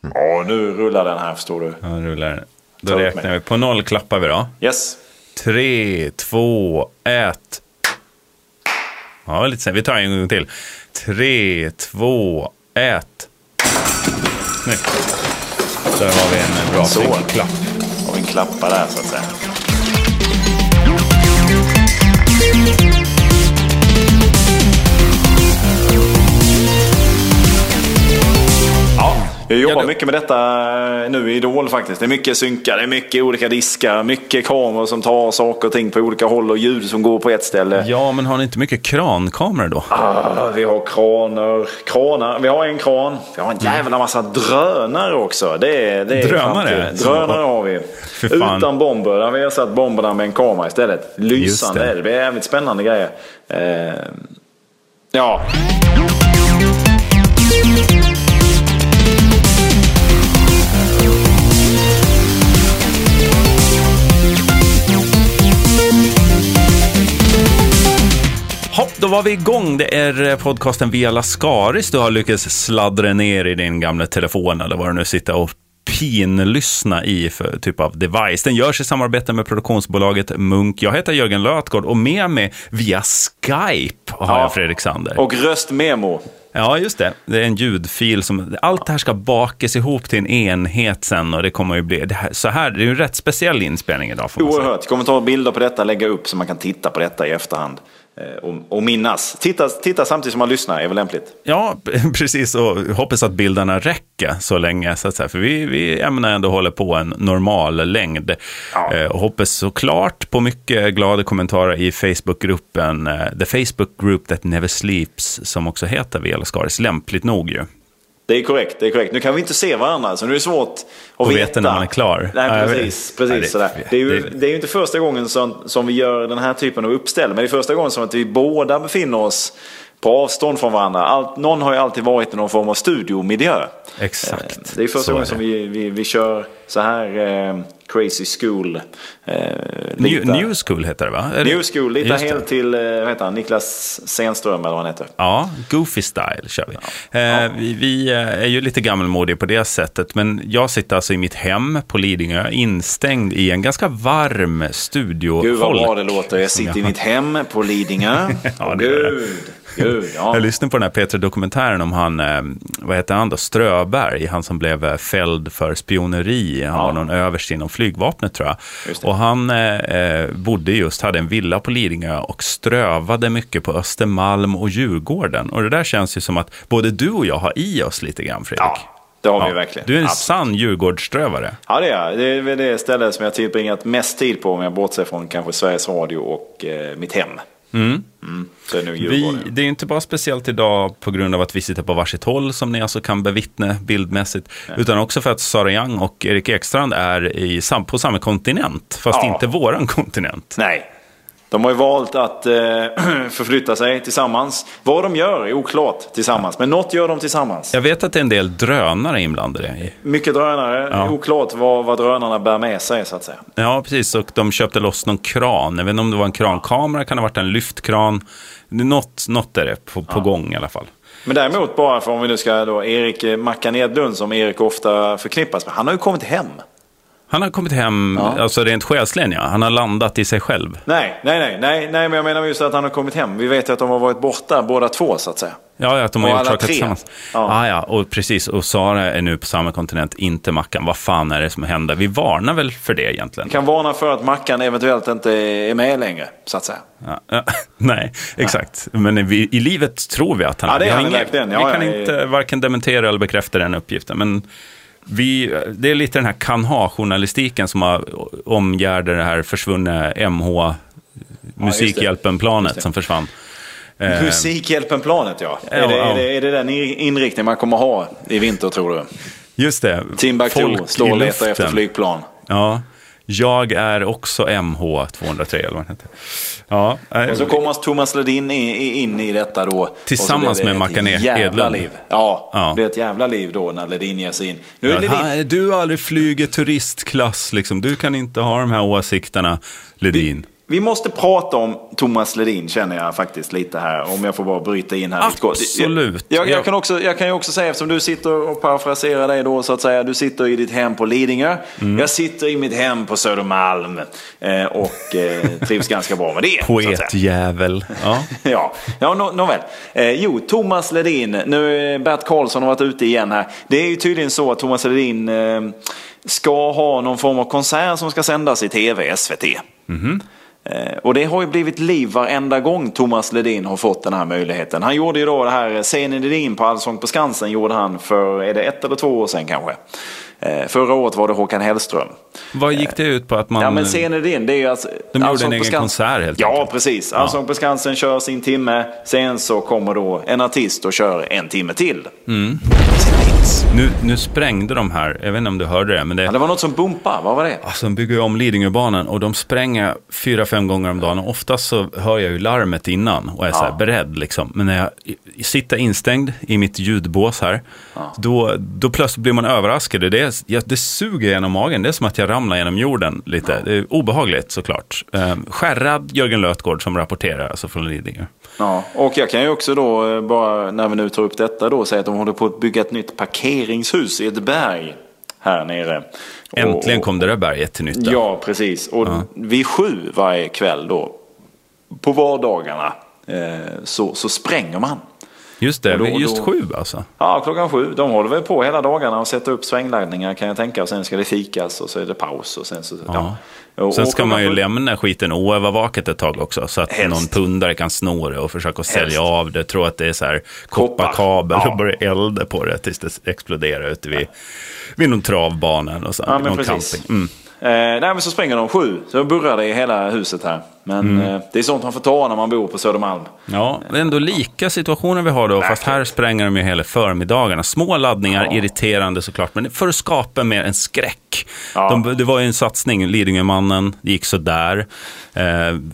Ja, nu rullar den här förstår du. Ja, rullar. Då Ta räknar vi. På noll klappar vi då. Yes. Tre, två, ett. Ja, lite sen. Vi tar en gång till. Tre, två, ett. Snyggt. Där har vi en bra Så. klapp. Vi en klappa där så att säga. Jag jobbar Ja, mycket med detta nu i Idol faktiskt. Det är mycket synkar, det är mycket olika diskar, mycket kameror som tar saker och ting på olika håll och ljud som går på ett ställe. Ja, men har ni inte mycket krankameror då? Ah, vi har kranar, kranar, vi har en kran. Vi har en jävla massa drönare också. Det är, det är Drönare? Drönare har vi. Utan bomber. Där har vi ersatt bomberna med en kamera istället. Lysande. Det. det blir jävligt spännande grejer. Eh, ja. Hopp, då var vi igång. Det är eh, podcasten Via Lascaris du har lyckats sladdra ner i din gamla telefon eller vad du nu sitter och pinlyssna i för typ av device. Den görs i samarbete med produktionsbolaget Munk. Jag heter Jörgen Lötgård och med mig via Skype har Ja. jag Fredrik Sander. Och röstmemo. Ja, just det. Det är en ljudfil som... Allt det här ska bakas ihop till en enhet sen och det kommer ju bli... Det här, så här, det är ju en rätt speciell inspelning idag får man säga. Oerhört. Kommer ta bilder på detta, lägga upp så man kan titta på detta i efterhand. Eh, och, och minnas. Titta, titta samtidigt som man lyssnar är väl lämpligt. Ja, precis. Och hoppas att bilderna räcker så länge. Så att säga. För vi, vi ämnar ändå hålla på en normal längd. Ja. Eh, och hoppas såklart på mycket glada kommentarer i Facebookgruppen. eh, The Facebook Group That Never Sleeps, som också heter Via Lascaris, lämpligt nog ju. Det är korrekt, det är korrekt. Nu kan vi inte se varandra så nu är det svårt att Och veta. veta när man är klar. Nej, precis. precis Nej, det- sådär. Det, är ju, det- är ju inte första gången som, som vi gör den här typen av uppställ. Men det är första gången som att vi båda befinner oss på avstånd från varandra. Allt, någon har ju alltid varit i någon form av studiomiljö. Exakt. Eh, Det är första gången som vi, vi, vi kör så här eh, crazy school. Eh, New, New School heter det va? New school, det. helt till eh, vad heter han? Niklas Zenström eller vad han heter. Ja, Goofy Style kör vi. Eh, vi, vi eh, är ju lite gammalmodiga på det sättet, men jag sitter alltså i mitt hem på Lidingö, instängd i en ganska varm studio. Gud vad bra det låter. Jag sitter i mitt hem på Lidingö. Ja, det. Gud, gud. Ja. Jag lyssnade på den här P3-dokumentären om han, vad heter han då, Ströberg, han som blev fälld för spioneri. Han Ja. var någon överst inom flygvapnet tror jag. Och han eh, eh, bodde just, hade en villa på Lidingö och strövade mycket på Östermalm och Djurgården. Och det där känns ju som att både du och jag har i oss lite grann, Fredrik. Ja, det har vi verkligen. Du är en Absolut. sann Djurgårdsströvare. Ja, det är. Det är väl det ställe som jag tillbringat mest tid på om jag bortser från kanske Sveriges Radio och eh, mitt hem. Mm. Är det Vi, det är inte bara speciellt idag på grund av att vi sitter på varsitt håll som ni alltså kan bevittna bildmässigt. Utan också för att Sara Young och Erik Ekstrand är i, på samma kontinent. Fast Ja. inte våran kontinent. Nej. De har ju valt att eh, förflytta sig tillsammans. Vad de gör är oklart tillsammans. Men något gör de tillsammans. Jag vet att det är en del drönare inblandade i. Mycket drönare. Ja. Oklart vad, vad drönarna bär med sig så att säga. Ja, precis. Och de köpte loss någon kran. Jag vet inte om det var en krankamera, kan det ha varit en lyftkran. Något, något är det på, på gång i alla fall. Men däremot bara för om vi nu ska då Erik Mackan Edlund som Erik ofta förknippas med. Han har ju kommit hem. Han har kommit hem, Ja. alltså rent själsligen ja. Han har landat i sig själv. Nej, nej, nej, nej, nej, men jag menar just att han har kommit hem. Vi vet ju att de har varit borta båda två så att säga. Ja, ja, att de har Och gjort saker tillsammans. Ja. Ah, ja, och precis. Och Sara är nu på samma kontinent, inte Mackan. Vad fan är det som händer? Vi varnar väl för det egentligen. Vi kan varna för att Mackan eventuellt inte är med längre, så att säga. Ja, ja, nej, exakt. Men vi, i livet tror vi att han Ja, det Vi är har han ingen- verkligen. Vi Ja, kan ja, ja. inte varken dementera eller bekräfta den uppgiften. Men vi, det är lite den här kan-ha-journalistiken som har omgärdar det här försvunna MH Musikhjälpen-planet som försvann. Eh, Musikhjälpen-planet ja. Ja, är, det, ja. Är, det, är det den inriktning man kommer ha i vinter tror du? Just det. Timbuktu står och letar efter flygplan. Ja. Jag är också MH203 eller vad heter. Ja, Och så kommer Thomas Ledin in, i detta då. Tillsammans med Mackan jävla Edlund. liv. Ja, Ja. det blir ett jävla liv då när Ledin ger sig in. Nu är Ja, Ledin, du har aldrig flugit turistklass, liksom. du kan inte ha de här åsikterna, Ledin. Vi måste prata om Thomas Ledin känner jag faktiskt lite här. Om jag får bara bryta in här. Absolut. Jag, jag, Ja. jag, kan också, jag kan ju också säga, eftersom du sitter och parafraserar dig då så att säga. Du sitter i ditt hem på Lidingö. Mm. Jag sitter i mitt hem på Södermalm. Eh, och eh, trivs ganska bra med det. Poetjävel. Ja. Ja, ja nå, nåväl. Eh, jo, Thomas Ledin. Nu är Bert Karlsson har varit ute igen här. Det är ju tydligen så att Thomas Ledin eh, ska ha någon form av konsert som ska sändas i tv, SVT. Eh, Eh, och det har ju blivit liv varenda gång Thomas Ledin har fått den här möjligheten. Han gjorde ju då det här, scenen Ledin på Allsång på Skansen gjorde han för, är det ett eller två år sedan kanske? Eh, Förra året var det Håkan Hellström. Vad gick det ut på att man... Ja men scenen Ledin, det är ju alltså... De gjorde en egen Skansen- konsert helt Ja enkelt. precis. Allsång på Skansen kör sin timme. Sen så kommer då en artist och kör en timme till. Mm. Nu, nu sprängde de här, jag vet inte om du hörde det, men det... Ja, det var något som bumpade, vad var det? Alltså, de bygger ju om Lidingöbanan och de spränger fyra, fem gånger om dagen. Och oftast så hör jag ju larmet innan och är så här Ja. beredd. Liksom. Men när jag sitter instängd i mitt ljudbås här, då, då plötsligt blir man överraskad. Det, är, ja, det suger genom magen. Det är som att jag ramlar genom jorden lite. Det är obehagligt såklart. Eh, skärrad Jörgen Lötgård som rapporterar alltså från Lidingö. Ja, och jag kan ju också då, eh, bara när vi nu tar upp detta då, säga att de håller på att bygga ett nytt parkeringshus i ett berg här nere. Och- Äntligen kom det där berget till nytta. Ja, precis. Och vid sju varje kväll då, på vardagarna, eh, så, så spränger man. Just det, Och då- just då- sju alltså. Ja, klockan sju. De håller väl på hela dagarna och sätter upp svängladdningar kan jag tänka. Och sen ska det fikas och så är det paus. Och sen så, ja. Och- Sen ska man ju sju- lämna skiten oövervaket ett tag också. Så att Helst. någon pundare kan sno det och försöka sälja av det. Tro att det är så här Koppar. kopparkabel Ja. och börja elda på det tills det exploderar ute vid, vid någon travbana. Och så, Ja, men någon precis. camping. Mm. Eh, nej, men så springer de sju. Så burrar det i hela huset här. Men Mm. eh, det är sånt man får ta när man bor på Södermalm. Ja, det är ändå lika situationer vi har då. Fast här spränger de ju hela förmiddagarna. Små laddningar, Ja. irriterande såklart. Men för att skapa mer en skräck. Ja. De, det var ju en satsning, Lidingömannen, det gick sådär. Eh,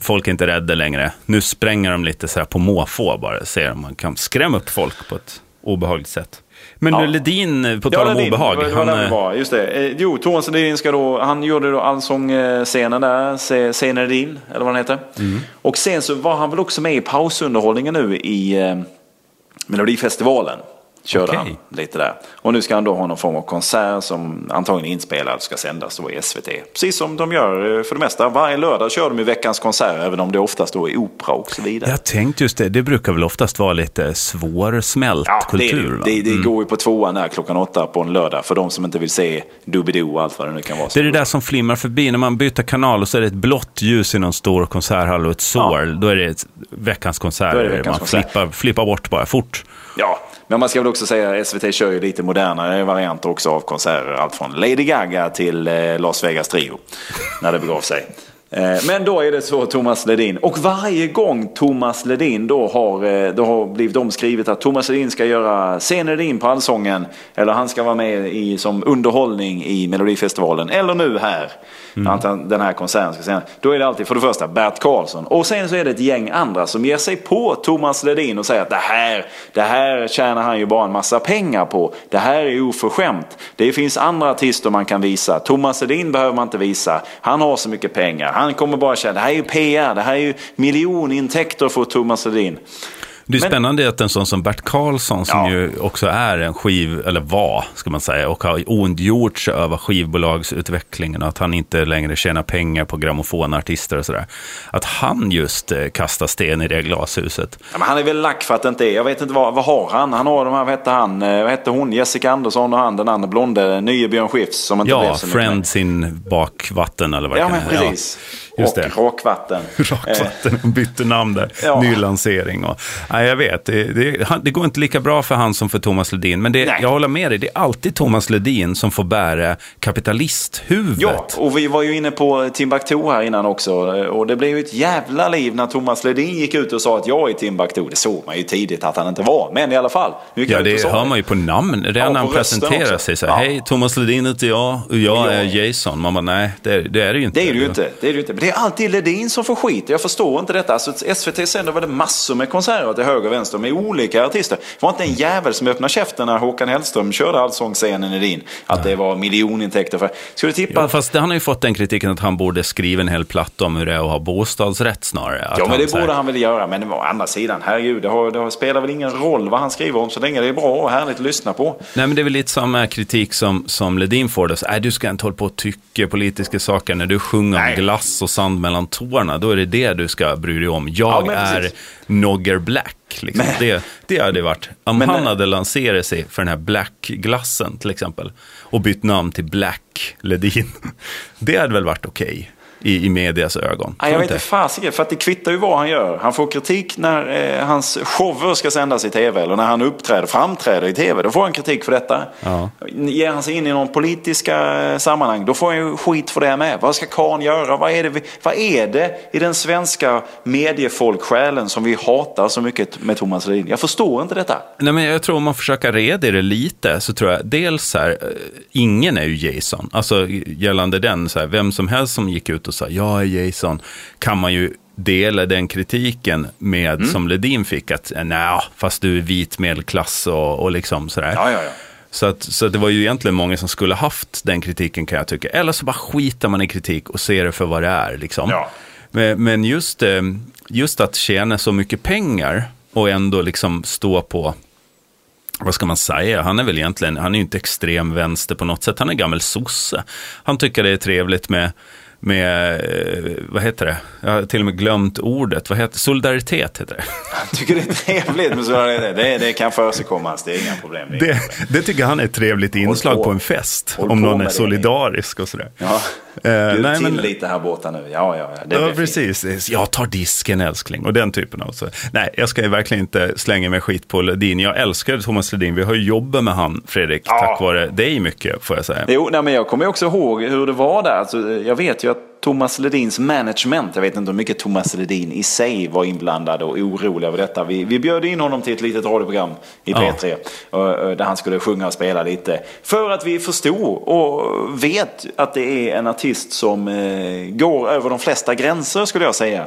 folk är inte rädda längre. Nu spränger de lite så här på måfå bara. Ser om man kan skrämma upp folk på ett obehagligt sätt. Men Ja. nu Ledin, på tal om Ledin, obehag. Det var, det han, eh, var, just det. Eh, jo, Thomas Ledin ska då, han gjorde då allsångscenen där, Scenen Ledin, eller vad den heter. Mm. Och sen så var han väl också med i pausunderhållningen nu i eh, Melodifestivalen. Körde Okej. han lite där. Och nu ska han då ha någon form av konsert som antagligen är inspelad ska sändas då i SVT. Precis som de gör eh, för det mesta. Varje lördag kör de i Veckans konsert, även om det oftast då är opera och så vidare. jag tänkte just det, det brukar väl oftast vara lite svårsmält Ja, det, kultur. det. va? det, det Mm. går ju på tvåan där klockan åtta på en lördag för de som inte vill se Doobidoo och allt vad det nu kan vara. Det är det där som flimmar förbi när man byter kanal och så är det ett blått ljus i någon stor konserthall och ett sår. Då är det veckans konsert. Då är det veckans man konsert. flippar, flippar bort bara fort. Ja, men man ska väl också säga att SVT kör ju lite modernare varianter också av konserter. Allt från Lady Gaga till eh, Las Vegas Trio. När det begav sig. Eh, men då är det så Thomas Ledin. Och varje gång Thomas Ledin då har, eh, då har blivit omskrivet att Thomas Ledin ska göra Scen Ledin på Allsången. Eller han ska vara med i, som underhållning i Melodifestivalen. Eller nu här. Han- den här konserten ska sändas. Då är det alltid för det första Bert Karlsson. Och sen så är det ett gäng andra som ger sig på Thomas Ledin och säger att det här, det här tjänar han ju bara en massa pengar på. Det här är oförskämt. Det finns andra artister man kan visa. Thomas Ledin behöver man inte visa. Han har så mycket pengar. Han kommer bara känna, det här är ju PR. Det här är ju miljonintäkter för Thomas Ledin. Det är Men- spännande att en sån som Bert Karlsson, som Ja. ju också är en skiv, eller var, ska man säga, och har ondgjort sig över skivbolagsutvecklingen och att han inte längre tjänar pengar på grammofonartister och sådär. Att han just eh, kastar sten i det glashuset. Ja, men han är väl lack för att det inte är, jag vet inte vad, vad har han? Han har de här, vad hette han, Eh, vad hette hon, Jessica Andersson och han den andra blonde, nye Björn Skifs som inte Ja. Friends in bakvatten eller vad det Ja men precis. Just och det. rakvatten. Eh, Rakvatten, de bytte namn där. Ja. Ny lansering. Och, nej, jag vet, det, det, det går inte lika bra för han som för Thomas Ledin. Men det, jag håller med dig, det är alltid Thomas Ledin som får bära kapitalisthuvudet. Ja, och vi var ju inne på Timbuktu här innan också. Och det blev ju ett jävla liv när Thomas Ledin gick ut och sa att jag är Timbuktu. Det såg man ju tidigt att han inte var. Men i alla fall. Ja, det hör man ju på namn. Redan Ja, när han presenterar sig så här, Ja. hej, Thomas Ledin heter jag och jag Ja. är Jason. Man bara, nej, det, det är det ju inte. Det är det ju inte. Det är det ju inte. Det är alltid Ledin som får skit. Jag förstår inte detta. Alltså, SVT sänder väl massor med konserter till höger och vänster med olika artister. Det var inte en jävel som öppnade käften när Håkan Hellström körde allsångsscenen i Ledin. Att det var miljonintäkter för... Du tippa? Ja, fast han har ju fått den kritiken att han borde skriva en hel platta om hur det är att ha bostadsrätt snarare. Att Ja, men det borde han väl göra. Men å andra sidan, herregud, det, har, det har, spelar väl ingen roll vad han skriver om så länge det är bra och härligt att lyssna på. Nej, men det är väl lite samma kritik som, som Ledin får. Då. Så, äh, du ska inte hålla på och tycka politiska saker. När du sjunger om glass och sand mellan tårna, då är det det du ska bry dig om. Jag Ja, men är. Nogger Black. Liksom. Det, det hade varit. Om Men, han hade lanserat sig för den här Black-glassen till exempel och bytt namn till Black Ledin, det hade väl varit okej i, i medias ögon. Nej, jag vet inte? fasiken, för att det kvittar ju vad han gör. Han får kritik när eh, hans shower ska sändas i tv eller när han uppträder, framträder i tv. Då får han kritik för detta. Ja. Ger han sig in i någon politiska eh, sammanhang, då får han ju skit för det med. Vad ska karln göra? Vad är, det vi, vad är det i den svenska mediefolksjälen som vi hatar så mycket med Thomas Ledin? Jag förstår inte detta. Nej, men jag tror om man försöker reda i det lite så tror jag dels så här, eh, ingen är ju Jason. Alltså gällande den, så här, vem som helst som gick ut och sa jag är Jason, kan man ju dela den kritiken med Mm. som Ledin fick att nej, fast du är vit medelklass och, och liksom sådär. Ja, ja, ja. Så, att, så att det var ju egentligen många som skulle haft den kritiken kan jag tycka. Eller så bara skiter man i kritik och ser det för vad det är. Liksom. Men, men just, eh, just att tjäna så mycket pengar och ändå liksom stå på, vad ska man säga, han är väl egentligen, han är ju inte extrem vänster på något sätt, han är gammal sosse. Han tycker det är trevligt med, med eh, vad heter det, jag har till och med glömt ordet, vad heter solidaritet heter det. Jag tycker det är trevligt med sådana det, det, kan försigkomma, det är inga problem. Det Det, det tycker han är ett trevligt inslag på. på en fest, Håll om någon är solidarisk och sådär. Ja, Eh, bjud nej, till men- lite här borta nu. Ja, ja, ja. Ja, blir fint. precis. Jag tar disken älskling och den typen av så. Nej, jag ska ju verkligen inte slänga mig skit på Ledin. Jag älskar Thomas Ledin. Vi har ju jobbat med han, Fredrik, Ja. tack vare dig mycket, får jag säga. Jo, nej, men jag kommer också ihåg hur det var där. Alltså, jag vet ju att Thomas Ledins management, jag vet inte hur mycket Thomas Ledin i sig var inblandad och orolig över detta. Vi, vi bjöd in honom till ett litet radioprogram i Ja. P3 och, och, där han skulle sjunga och spela lite. För att vi förstod och vet att det är en artist som eh, går över de flesta gränser skulle jag säga.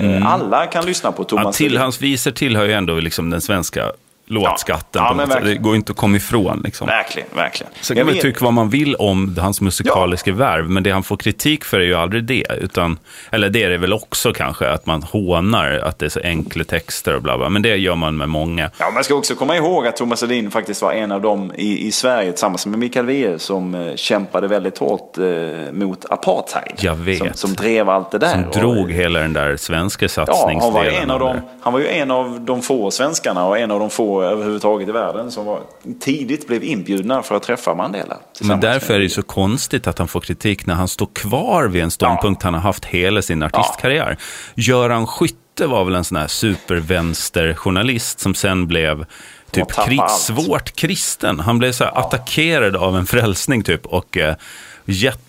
Eh, alla kan lyssna på Mm. Ja, Thomas till Ledin. hans visor tillhör ju ändå liksom den svenska låtskatten. Ja, sätt. Det går inte att komma ifrån. Liksom. Verkligen, verkligen. Sen kan man tycka vad man vill om hans musikaliska värv, men det han får kritik för är ju aldrig det. Utan, eller det är det väl också kanske, att man hånar att det är så enkla texter och bla bla. Men det gör man med många. Ja, man ska också komma ihåg att Thomas Ledin faktiskt var en av dem i, i Sverige tillsammans med Mikael Wiehe som eh, kämpade väldigt hårt eh, mot apartheid. Jag vet. Som, som drev allt det där. Som Och- drog hela den där svenska Ja, han var, satsningsdelen. en av av de, det. han var ju en av de få svenskarna och en av de få överhuvudtaget i världen som var, tidigt blev inbjudna för att träffa Mandela. Men därför är det ju så konstigt att han får kritik när han står kvar vid en ståndpunkt han har haft hela sin artistkarriär. Göran Skytte var väl en sån här supervänsterjournalist som sen blev typ kri- svårt kristen. Han blev så här attackerad av en frälsning typ och eh,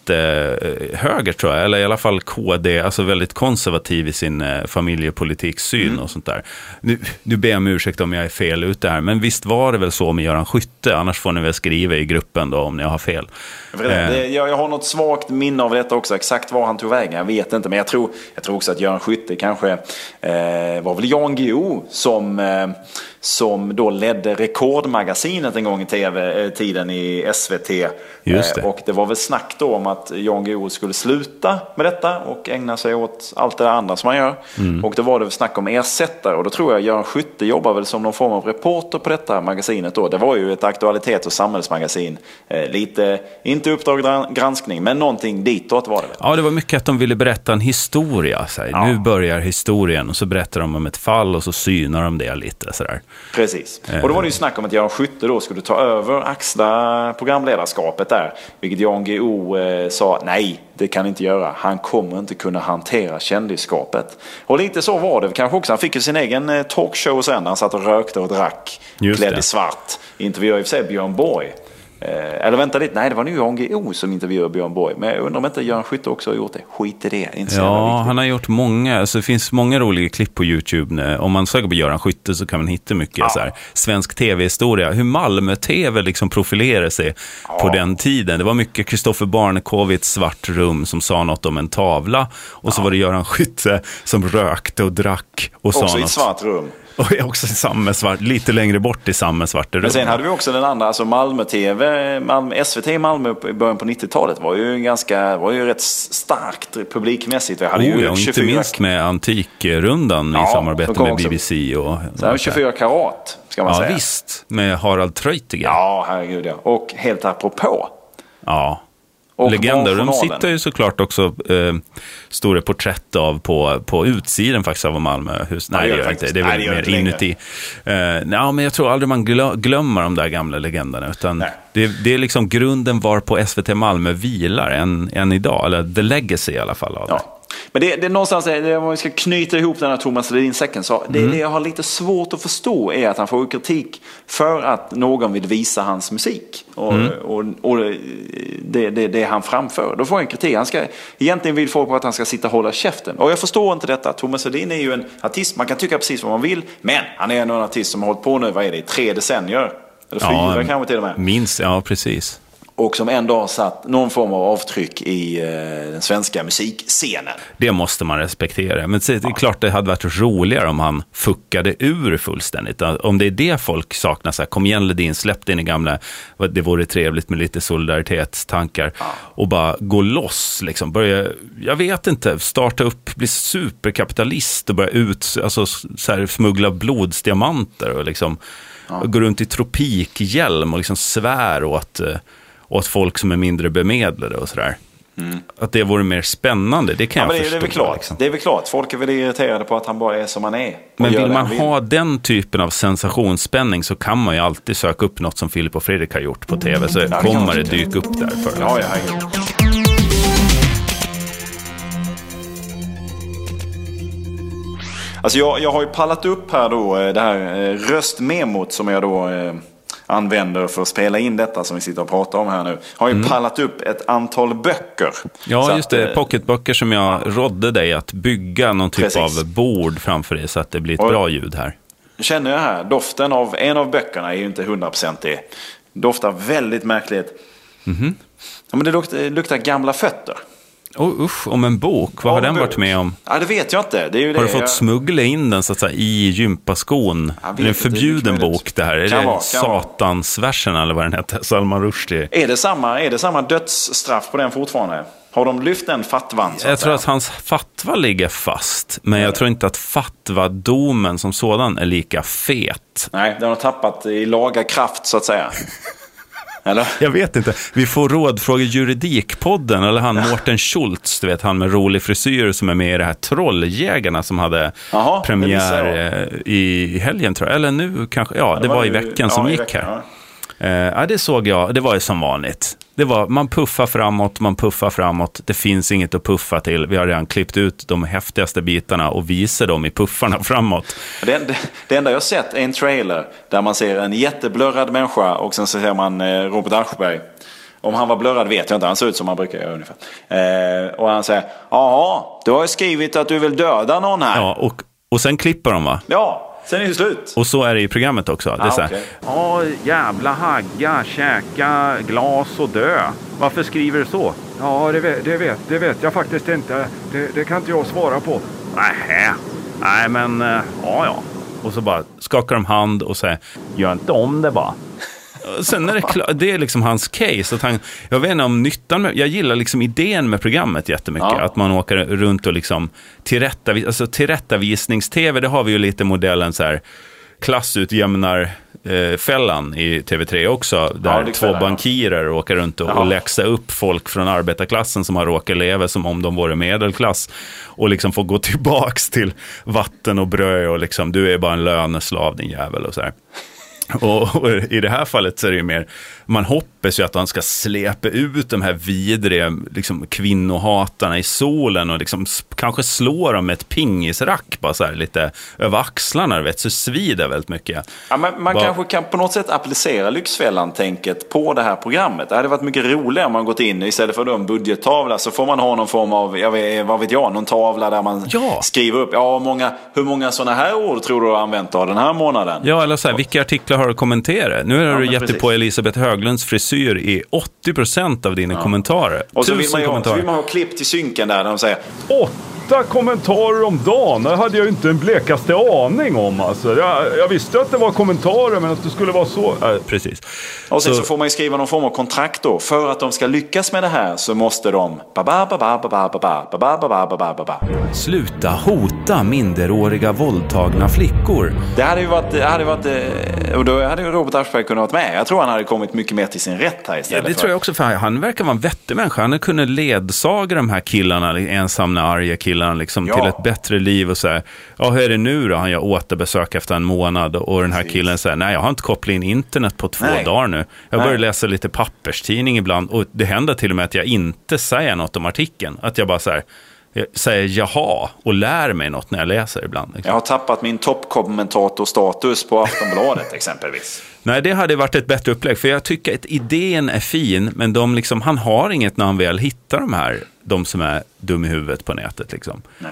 jättehöger tror jag, eller i alla fall KD, alltså väldigt konservativ i sin eh, familjepolitiksyn Mm. och sånt där. Nu, nu ber jag om ursäkt om jag är fel ute här, men visst var det väl så med Göran Skytte, annars får ni väl skriva i gruppen då om ni har fel. Det, Eh. det, jag, har något svagt minne av detta också. Exakt var han tog vägen, jag vet inte. Men jag tror, jag tror också att Göran Skytte kanske eh, var väl Jan Guillou som, eh, som då ledde Rekordmagasinet en gång i tv-tiden i SVT. Just det. Eh, och det var väl snack då om att Jan Guillou skulle sluta med detta och ägna sig åt allt det där andra som han gör. Mm. Och då var det snack om ersättare och då tror jag Göran Skytte jobbar väl som någon form av reporter på detta magasinet då. Det var ju ett aktualitets och samhällsmagasin. Eh, lite, inte Uppdrag gran- granskning, men någonting ditåt var det. Ja, det var mycket att de ville berätta en historia. Så. Ja. Nu börjar historien och så berättar de om ett fall och så synar de det lite. Så där. Precis. Eh. Och då var det ju snack om att Göran Skytte då skulle ta över, axla programledarskapet där. Vilket Jan Guillou eh, sa, nej, det kan inte göra. Han kommer inte kunna hantera kändisskapet. Och lite så var det kanske också. Han fick ju sin egen eh, talkshow sen. Han satt och rökte och drack, Just klädd det. i svart. Intervjuade i och för sig Björn Borg. Eh, eller vänta lite, nej det var nu Jan Guillou som intervjuade Björn Borg. Men jag undrar om inte Göran Skytte också har gjort det. Skit i det, inte Ja, han har gjort många, alltså det finns många roliga klipp på YouTube. Om man söker på Göran Skytte så kan man hitta mycket ja. så här, svensk tv-historia. Hur Malmö-tv liksom profilerade sig ja. på den tiden. Det var mycket Kristoffer ett svart rum som sa något om en tavla. Och ja. så var det Göran Skytte som rökte och drack och också sa något. i ett svart rum. Och är också samma svart, lite längre bort i samma svarta rum. Men sen hade vi också den andra, alltså Malmö-TV, Malmö, SVT i Malmö i början på 90-talet var ju ganska, var ju rätt starkt publikmässigt. Vi hade oh, ju ja, 24... inte minst med Antikrundan ja, i samarbete med BBC. Och, Sen 24 karat, ska man ja, säga. Ja, visst. Med Harald Treutiger. Ja, herregud ja. Och helt apropå. Ja. Och legender. De sitter ju såklart också eh, stora porträtt av på, på utsidan faktiskt av Malmöhus. Nej, det gör det inte. Det är väl mer inuti. Eh, ja, men jag tror aldrig man glömmer de där gamla legenderna. Utan det, det, är liksom grunden var på SVT Malmö vilar än, än idag. Eller the legacy i alla fall av. Ja. Men det, det är någonstans, det, om vi ska knyta ihop den här Thomas Ledin-säcken, så det, mm. det jag har lite svårt att förstå är att han får kritik för att någon vill visa hans musik. Och, mm. och, och det, det, det han framför. Då får han kritik. Han ska, egentligen vill folk att han ska sitta och hålla käften. Och jag förstår inte detta. Thomas Ledin är ju en artist, man kan tycka precis vad man vill. Men han är en artist som har hållit på nu, vad är det, i tre decennier? Eller fyra ja, kanske till och med. Minst, ja precis och som ändå har satt någon form av avtryck i eh, den svenska musikscenen. Det måste man respektera. Men det är ja. klart det hade varit roligare om han fuckade ur fullständigt. Om det är det folk saknar, så här, kom igen Ledin, släpp din gamla, det vore trevligt med lite solidaritetstankar. Ja. Och bara gå loss, liksom. Börja, jag vet inte, starta upp, bli superkapitalist och börja ut, alltså så här, smuggla blodsdiamanter och liksom ja. gå runt i tropikhjälm och liksom svär åt eh, åt folk som är mindre bemedlade och sådär. Mm. Att det vore mer spännande, det kan ja, jag det, förstå. Det är, väl klart. Liksom. det är väl klart, folk är väl irriterade på att han bara är som han är. Men vill man ha den typen av sensationsspänning så kan man ju alltid söka upp något som Filip och Fredrik har gjort på tv, så mm. kommer det dyka upp där. För ja, ja, ja. Alltså jag, jag har ju pallat upp här då eh, det här eh, röstmemot som jag då eh, använder för att spela in detta som vi sitter och pratar om här nu. Har ju mm. pallat upp ett antal böcker. Ja, så just det. Eh, pocketböcker som jag rådde dig att bygga någon typ precis. av bord framför dig så att det blir ett och, bra ljud här. Känner jag här, doften av en av böckerna är ju inte 100% det. Doftar väldigt märkligt. Mm -hmm. ja, men det luktar, luktar gamla fötter. Oh, usch, om en bok. Vad ja, har den varit med om? Ja, det vet jag inte. Det är ju har det. du fått jag... smuggla in den så att säga, i gympaskon? Det är en förbjuden det bok det här. Är det Satansversen eller vad den heter? Salman Rushdie. Är det samma, är det samma dödsstraff på den fortfarande? Har de lyft den fatwan? Jag tror att hans fatwa ligger fast. Men jag tror inte att fatwa-domen som sådan är lika fet. Nej, den har tappat i laga kraft så att säga. Eller? Jag vet inte. Vi får rådfråga Juridikpodden, eller han Mårten Schultz, du vet han med rolig frisyr som är med i det här Trolljägarna som hade Aha, premiär eh, i helgen tror jag. Eller nu kanske, ja, ja det, det, var, var i veckan ja, som gick veckan, här. Ja. Uh, ja, det såg jag. Det var ju som vanligt. Det var, man puffar framåt, man puffar framåt. Det finns inget att puffa till. Vi har redan klippt ut de häftigaste bitarna och visar dem i puffarna framåt. Det, det, det enda jag sett är en trailer där man ser en jätteblurrad människa och sen så ser man eh, Robert Aschberg. Om han var blurrad vet jag inte, han ser ut som han brukar göra ungefär. Eh, och han säger, jaha, du har ju skrivit att du vill döda någon här. Ja, och, och sen klipper de va? Ja, Sen är det slut. Och så är det i programmet också. Det är ah, så här, okay. Ja, jävla hagga, käka glas och dö. Varför skriver du så? Ja, det vet, det vet, det vet jag faktiskt inte. Det, det kan inte jag svara på. Nähä. Nej, men eh, ja, ja. Och så bara skakar de hand och säger, gör inte om det bara. Sen är det klart, det är liksom hans case. Att han, jag vet inte om nyttan med, jag gillar liksom idén med programmet jättemycket. Ja. Att man åker runt och liksom tillrättavis, alltså tillrättavisnings-tv, det har vi ju lite modellen så här klassutjämnar eh, fällan i TV3 också. Där ja, två bankirer ja. åker runt och, och läxa upp folk från arbetarklassen som har råkat leva som om de vore medelklass. Och liksom få gå tillbaks till vatten och bröd och liksom, du är bara en löneslav din jävel och så här. Och, och i det här fallet så är det ju mer, man hoppas ju att han ska släpa ut de här vidriga liksom, kvinnohatarna i solen och liksom, kanske slå dem med ett pingisrack bara så här lite över axlarna, du vet, så svider väldigt mycket. Ja, men man Vad- kanske kan på något sätt applicera Lyxfällan-tänket på det här programmet. Det hade varit mycket roligare om man gått in istället för en budgettavla så får man ha någon form av, jag vet, vad vet jag, någon tavla där man Ja. skriver upp, ja, hur många, hur många sådana här ord tror du du har använt av den här månaden? Ja, eller så här, vilka artiklar har att kommentera. Nu har ja, du gett dig på Elisabeth Höglunds frisyr i 80% av dina ja. kommentarer. Och så vill, man ha, så vill man ha klipp till synken där, där de säger Åtta kommentarer om dagen, det hade jag inte en blekaste aning om. Alltså. Jag, jag visste att det var kommentarer, men att det skulle vara så. Äh, precis. Och sen så... så får man ju skriva någon form av kontrakt då. För att de ska lyckas med det här så måste de Sluta hota minderåriga våldtagna flickor. Det hade ju varit... Det hade varit då hade ju Robert Aschberg kunnat vara med. Jag tror han hade kommit mycket mer till sin rätt här Ja, istället. det för- tror jag också, för han verkar vara en vettig människa. Han har kunnat ledsaga de här killarna, ensamma arga killarna, liksom, Ja. till ett bättre liv och så här. Ja, hur är det nu då? Han gör återbesök efter en månad och den här Precis. killen säger, nej, jag har inte kopplat in internet på två Nej. dagar nu. Jag börjar läsa lite papperstidning ibland och det händer till och med att jag inte säger något om artikeln. Att jag bara så här, säger jaha och lär mig något när jag läser ibland. Liksom. Jag har tappat min toppkommentatorstatus på Aftonbladet exempelvis. Nej, det hade varit ett bättre upplägg. För jag tycker att idén är fin, men de liksom, han har inget när han väl hittar de här, de som är dum i huvudet på nätet. Liksom. Nej.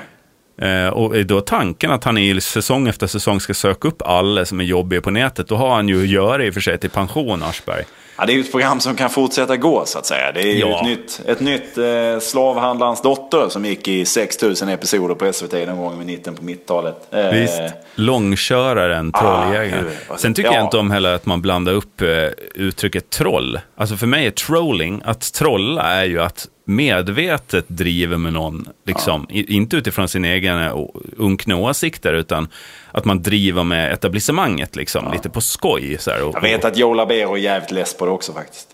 Eh, och då tanken att han i säsong efter säsong ska söka upp alla som är jobbiga på nätet, då har han ju att göra i och för sig till pension, Aschberg. Ja, det är ju ett program som kan fortsätta gå så att säga. Det är ju Ja. ett nytt, ett nytt eh, Slavhandlarens dotter som gick i 6000 episoder på SVT någon gång i mitten på 90-talet. Eh, Visst, långköraren, trolljägaren. hur- alltså, Sen tycker ja. jag inte om heller att man blandar upp eh, uttrycket troll. Alltså för mig är trolling, att trolla är ju att medvetet driver med någon, liksom, i, inte utifrån sina egna o- unkna åsikter, utan att man driver med etablissemanget, liksom, lite på skoj. Så här, och, Jag vet att Joe Labero är jävligt less på det också faktiskt.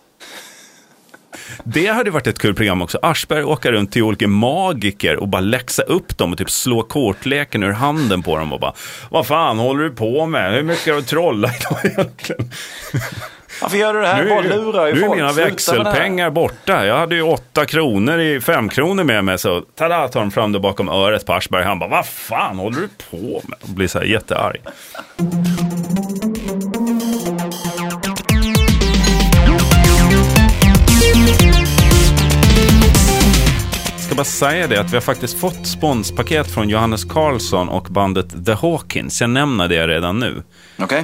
Det hade varit ett kul program också. Aschberg åker runt till olika magiker och bara läxa upp dem och typ slå kortleken ur handen på dem och bara Vad fan håller du på med? Hur mycket har du trollat idag egentligen? Varför gör du det här? Nu Bara är, lurar ju nu är folk. mina Sluta med det här. växelpengar borta. Jag hade ju åtta kronor i fem kronor med mig. Så tada, tar de fram det bakom öret på Aschberg. Han bara, vad fan håller du på med? Och blir så här jättearg. ska bara säga det att vi har faktiskt fått sponspaket från Johannes Karlsson och bandet The Hawkins. Jag nämner det redan nu. Okej.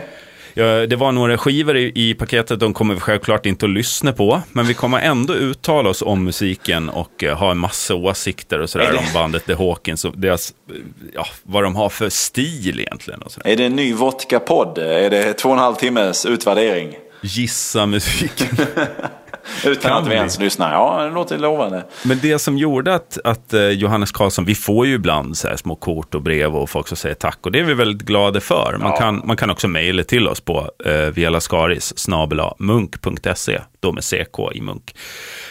Det var några skivor i, i paketet, de kommer vi självklart inte att lyssna på. Men vi kommer ändå uttala oss om musiken och eh, ha en massa åsikter och sådär det- om bandet The Hawkins och deras, eh, ja, vad de har för stil egentligen. Och sådär. Är det en ny vodka-podd? Är det två och en halv timmes utvärdering? Gissa musiken. Utan Kan att vi vi? ens lyssnar. Ja, det låter lovande. Men det som gjorde att, att eh, Johannes Karlsson, vi får ju ibland så här små kort och brev och folk som säger tack och det är vi väldigt glada för. Man, Ja. kan, man kan också mejla till oss på eh, vialaskaris munk.se, då med CK i munk.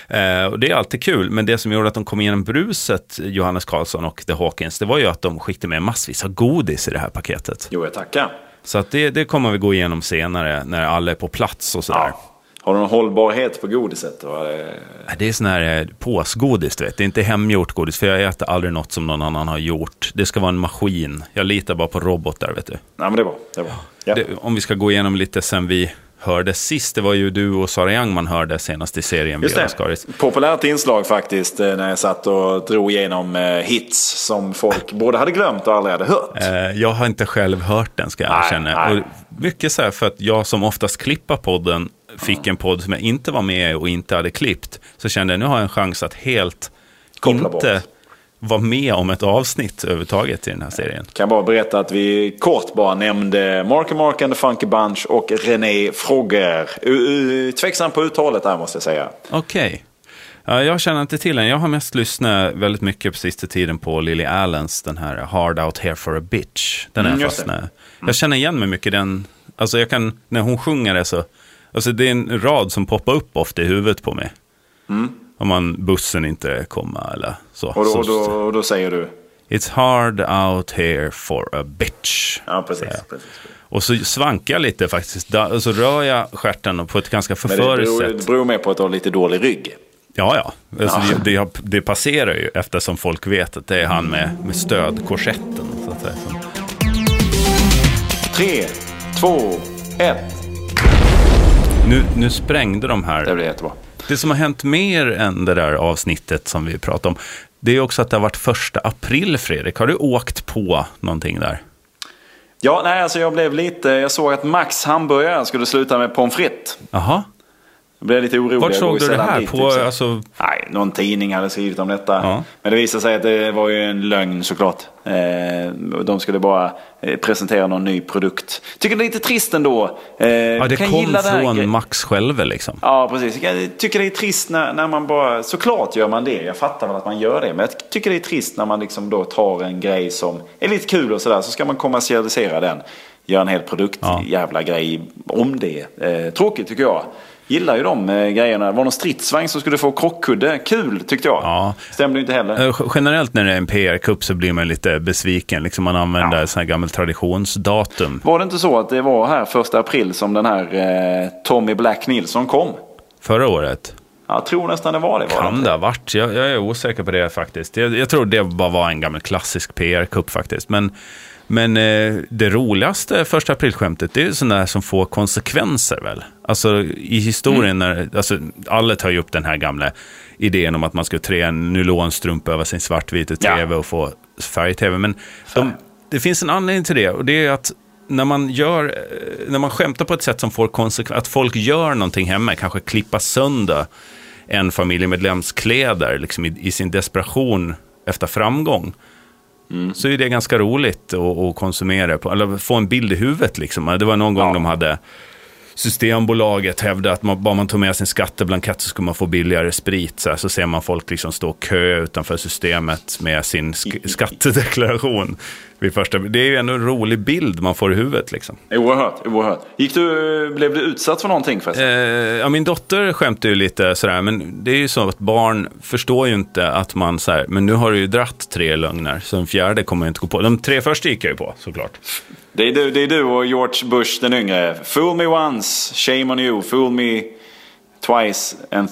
Eh, och det är alltid kul, men det som gjorde att de kom igenom bruset, Johannes Karlsson och The Hawkins, det var ju att de skickade med massvis av godis i det här paketet. Jo, jag tackar. Så att det, det kommer vi gå igenom senare när alla är på plats och sådär. Ja. Har du någon hållbarhet på godiset? Det är sån här eh, påsgodis, du vet. Det är inte hemgjort godis, för jag äter aldrig något som någon annan har gjort. Det ska vara en maskin. Jag litar bara på robotar, vet du. Nej, men det var det var. Ja. Det, om vi ska gå igenom lite sen vi hörde sist, det var ju du och Sara Young man hörde senast i serien Just det. Populärt inslag faktiskt eh, när jag satt och drog igenom eh, hits som folk både hade glömt och aldrig hade hört. Jag har inte själv hört den, ska jag erkänna. mycket så här för att jag som oftast klippar podden fick en podd som jag inte var med i och inte hade klippt. Så kände jag, nu har jag en chans att helt Koppla inte bort. vara med om ett avsnitt överhuvudtaget i den här serien. Kan bara berätta att vi kort bara nämnde Marky Mark and the Funky Bunch och René Frogger. Tveksam på uttalet där måste jag säga. Okej. Ja, jag känner inte till den. Jag har mest lyssnat väldigt mycket på sista tiden på Lily Allens, den här Hard Out Here For A Bitch. Den är Mm, jag fastnat. Jag känner igen mig mycket i den. Alltså jag kan, när hon sjunger det så, alltså det är en rad som poppar upp ofta i huvudet på mig. Om man, bussen inte kommer eller så. Mm. Och då, och då, och då säger du? It's hard out here for a bitch. Ja, precis. Ja. precis. Och så svankar jag lite faktiskt. Och så rör jag stjärten på ett ganska förföriskt sätt. det beror mer på att du har lite dålig rygg. Ja, ja. Alltså, Ja. Det, det, det passerar ju eftersom folk vet att det är han med, med stödkorsetten. Så att säga. Tre, två, ett. Nu, nu sprängde de här. Det blir jättebra. Det som har hänt mer än det där avsnittet som vi pratade om, det är också att det har varit första april, Fredrik. Har du åkt på någonting där? Ja, nej, alltså jag blev lite... Jag såg att Max hamburgare skulle sluta med pommes frites. Jaha. Jag blev lite orolig. Vart såg du det här? dit, På, liksom. alltså, Nej, någon tidning hade skrivit om detta. Ja. Men det visade sig att det var ju en lögn såklart. Eh, de skulle bara eh, presentera någon ny produkt. Tycker det är lite trist ändå. Eh, ja, det kan kom gilla det från gre- Max själv liksom. Ja, precis. Jag tycker det är trist när, när man bara... Såklart gör man det. Jag fattar väl att man gör det. Men jag tycker det är trist när man liksom då tar en grej som är lite kul och sådär. Så ska man kommersialisera den. Göra en hel produkt, Ja. jävla grej om det. Eh, tråkigt tycker jag. Gillar ju de eh, grejerna. Det var någon stridsvagn som skulle få krockkudde. Kul tyckte jag. Ja. Stämde inte heller. Eh, Generellt när det är en PR-kupp så blir man lite besviken. Liksom man använder Ja. sån här gammalt traditionsdatum. Var det inte så att det var här första april som den här eh, Tommy Black Nilsson kom? Förra året. Jag tror nästan det var det. Var Kan det ha varit? Jag, jag är osäker på det faktiskt. Jag, jag tror det bara var en gammal klassisk PR-kupp faktiskt. Men, men eh, det roligaste första aprilskämtet, det är ju sådana där som får konsekvenser väl? Alltså i historien, när, alltså, alla tar ju upp den här gamla idén om att man ska trä en nylonstrumpa över sin svartvita Ja. tv och få färg-tv. Men de, det finns en anledning till det och det är att när man, gör, eh, när man skämtar på ett sätt som får konsekvenser, att folk gör någonting hemma, kanske klippa sönder en familjemedlems kläder liksom i, i sin desperation efter framgång. Så är det ganska roligt att, att konsumera, på, eller få en bild i huvudet. Liksom. Det var någon gång Ja. de hade Systembolaget hävdade att man, bara man tog med sin skatteblankett så skulle man få billigare sprit. Så, här, så ser man folk liksom stå kö utanför systemet med sin sk- skattedeklaration. Vid första, det är ju ändå en rolig bild man får i huvudet. Liksom. Oerhört, oerhört. Gick du, blev du utsatt för någonting förresten? Eh, ja, min dotter skämtar ju lite sådär, men det är ju så att barn förstår ju inte att man så här, men nu har du ju dratt tre lögner, så den fjärde kommer jag inte gå på. De tre första gick jag ju på, såklart. Det, är du, det är du och George Bush den yngre. Fool me once, shame on you. Fool me twice and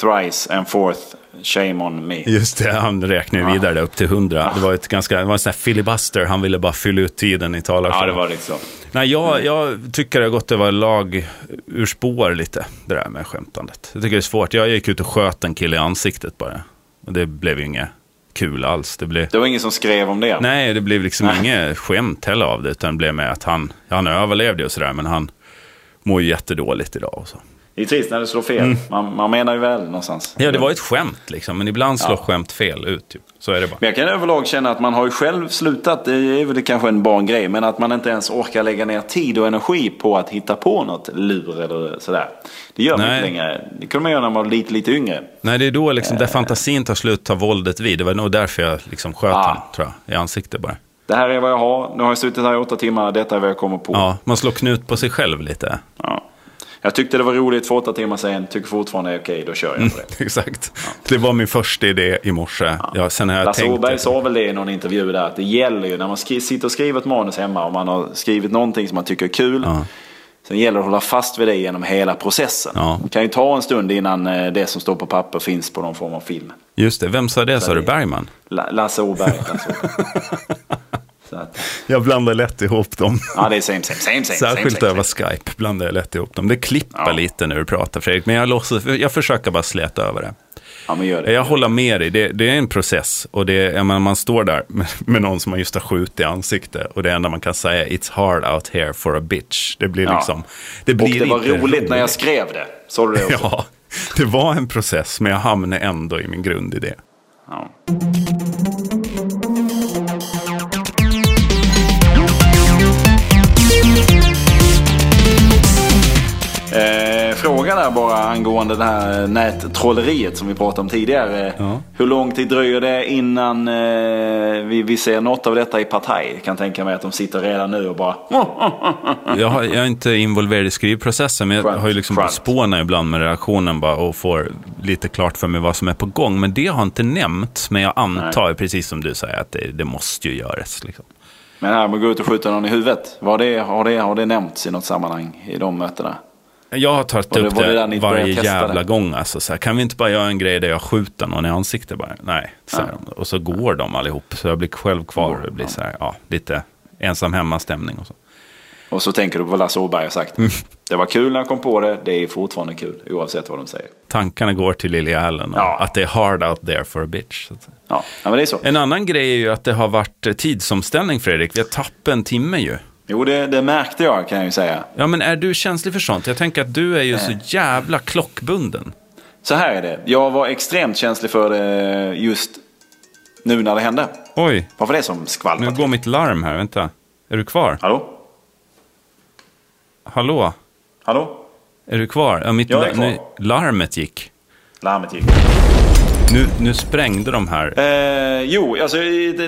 thrice and fourth, shame on me. Just det, han räknar ju vidare upp till hundra. Det var ett ganska, det var en sån här filibuster, han ville bara fylla ut tiden i talarstolen. Ja, det var så. Nej, jag, jag tycker det har gått över lag ur spår lite, det där med skämtandet. Jag tycker det är svårt. Jag gick ut och sköt en kille i ansiktet bara. Och det blev ju inget kul alls. Det blev... Det var ingen som skrev om det. Nej, det blev liksom Nej. inget skämt heller av det, utan det blev med att han, han överlevde och sådär, men han mår ju jättedåligt idag och så. Det är trist när det slår fel. Man, man menar ju väl någonstans. Ja, det var ett skämt liksom, men ibland slår Ja. skämt fel ut. Typ. Så är det bara. Men jag kan överlag känna att man har ju själv slutat, det är väl kanske en barngrej, men att man inte ens orkar lägga ner tid och energi på att hitta på något lur eller sådär. Det gör man inte längre. Det kunde man göra när man var lite, lite yngre. Nej, det är då liksom, där fantasin tar slut tar våldet vid. Det var nog därför jag liksom sköt Ah. honom, tror jag, i ansiktet bara. Det här är vad jag har, nu har jag suttit här i åtta timmar, detta är vad jag kommer på. Ja, man slår knut på sig själv lite. Ja. Jag tyckte det var roligt för åtta timmar sedan, tycker fortfarande det är okej, då kör jag på det. Exakt. Det var min första idé i morse. Ja, sen har jag Lasse. Åberg sa väl det i någon intervju där, att det gäller ju när man sitter och skriver ett manus hemma och man har skrivit någonting som man tycker är kul. Ja. Sen gäller det att hålla fast vid det genom hela processen. Ja. Det kan ju ta en stund innan eh, det som står på papper finns på någon form av film. Just det, vem sa det? Sa du Bergman? La- Lasse Åberg. Lasse Åberg. Så att, Jag blandar lätt ihop dem. ja, det är same, same, same, same. Särskilt same, över same. Skype blandar jag lätt ihop dem. Det klippar Ja. lite när du pratar Fredrik, men jag, låtsas, jag försöker bara släta över det. Ja, men gör det. Jag håller med dig, det, det är en process. Och det, jag menar, man står där med, med någon som man just har skjutit i ansiktet. Och det enda man kan säga är it's hard out here for a bitch. Det blir Ja. liksom... Det Och blir det var inte roligt när jag skrev det. Sa du det också? Ja, det var en process, men jag hamnade ändå i min grundidé. Ja. Eh, frågan där bara angående det här nättrolleriet som vi pratade om tidigare. Ja. Hur lång tid dröjer det innan eh, vi, vi ser något av detta i Partaj? Kan tänka mig att de sitter redan nu och bara... Jag, har, jag är inte involverad i skrivprocessen, men jag Skönt, har ju liksom spånar ibland med reaktionen bara och får lite klart för mig vad som är på gång. Men det har inte nämnts, men jag antar, precis som du säger, att det, det måste ju göras. Liksom. Men här med att gå ut och skjuta någon i huvudet. Var det, har, det, har det nämnts i något sammanhang i de mötena? Jag har tagit upp det det, varje jävla gång. Alltså, så här, kan vi inte bara göra en grej där jag skjuter någon i ansiktet bara? Nej. Så här, Och så går de allihop. Så jag blir själv kvar. Det blir så här, ja, lite ensam hemma-stämning och så. Och så tänker du på vad Lasse Åberg har sagt. Mm. Det var kul när jag kom på det, det är fortfarande kul oavsett vad de säger. Tankarna går till Lily Allen och Ja. att det är hard out there for a bitch. Ja, ja men det är så. En annan grej är ju att det har varit tidsomställning, Fredrik. Vi har tappat en timme ju. Jo, det, det märkte jag kan jag ju säga. Ja, men är du känslig för sånt? Jag tänker att du är ju så jävla klockbunden. Så här är det. Jag var extremt känslig för det just nu när det hände. Oj, Varför det som skvalpar nu går mitt larm här. Vänta. Är du kvar? Hallå? Hallå? Hallå? Är du kvar? Ja, mitt Jag är kvar. Nu, larmet gick. Larmet gick. Nu, nu sprängde de här. Eh, jo, alltså,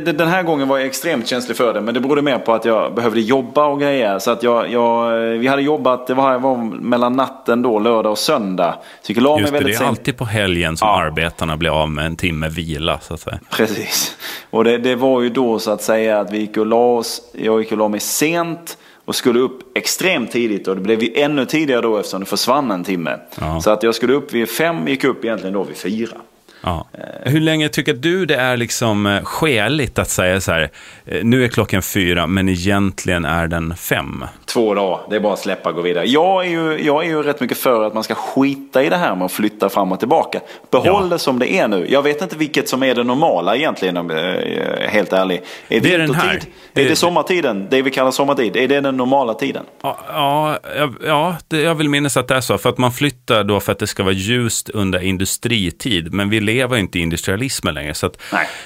den här gången var jag extremt känslig för det. Men det berodde mer på att jag behövde jobba och grejer. Så att jag, jag, vi hade jobbat, det var, var mellan natten då, lördag och söndag. Så jag la mig Just det, det är alltid på helgen som Ja. arbetarna blir av med en timme vila, så att säga. Precis. Och det, det var ju då så att säga att vi gick och la oss. Jag gick och la mig sent och skulle upp extremt tidigt. Och det blev ju ännu tidigare då eftersom det försvann en timme. Ja. Så att jag skulle upp vid fem, gick upp egentligen då vid fyra. Ja. Hur länge tycker du det är liksom eh, skäligt att säga så här, eh, nu är klockan fyra, men egentligen är den fem? Två dagar, det är bara att släppa och gå vidare. Jag är, ju, jag är ju rätt mycket för att man ska skita i det här med att flytta fram och tillbaka. Behåll Ja. det som det är nu. Jag vet inte vilket som är det normala egentligen, om jag är helt ärlig. Är Det är den här. Är Det- det sommartiden? Det vi kallar sommartid? Är det den normala tiden? Ja, ja, jag- ja det, jag vill minnas att det är så. För att man flyttar då för att det ska vara ljust under industritid. Men vi lever inte i industrialismen längre. Så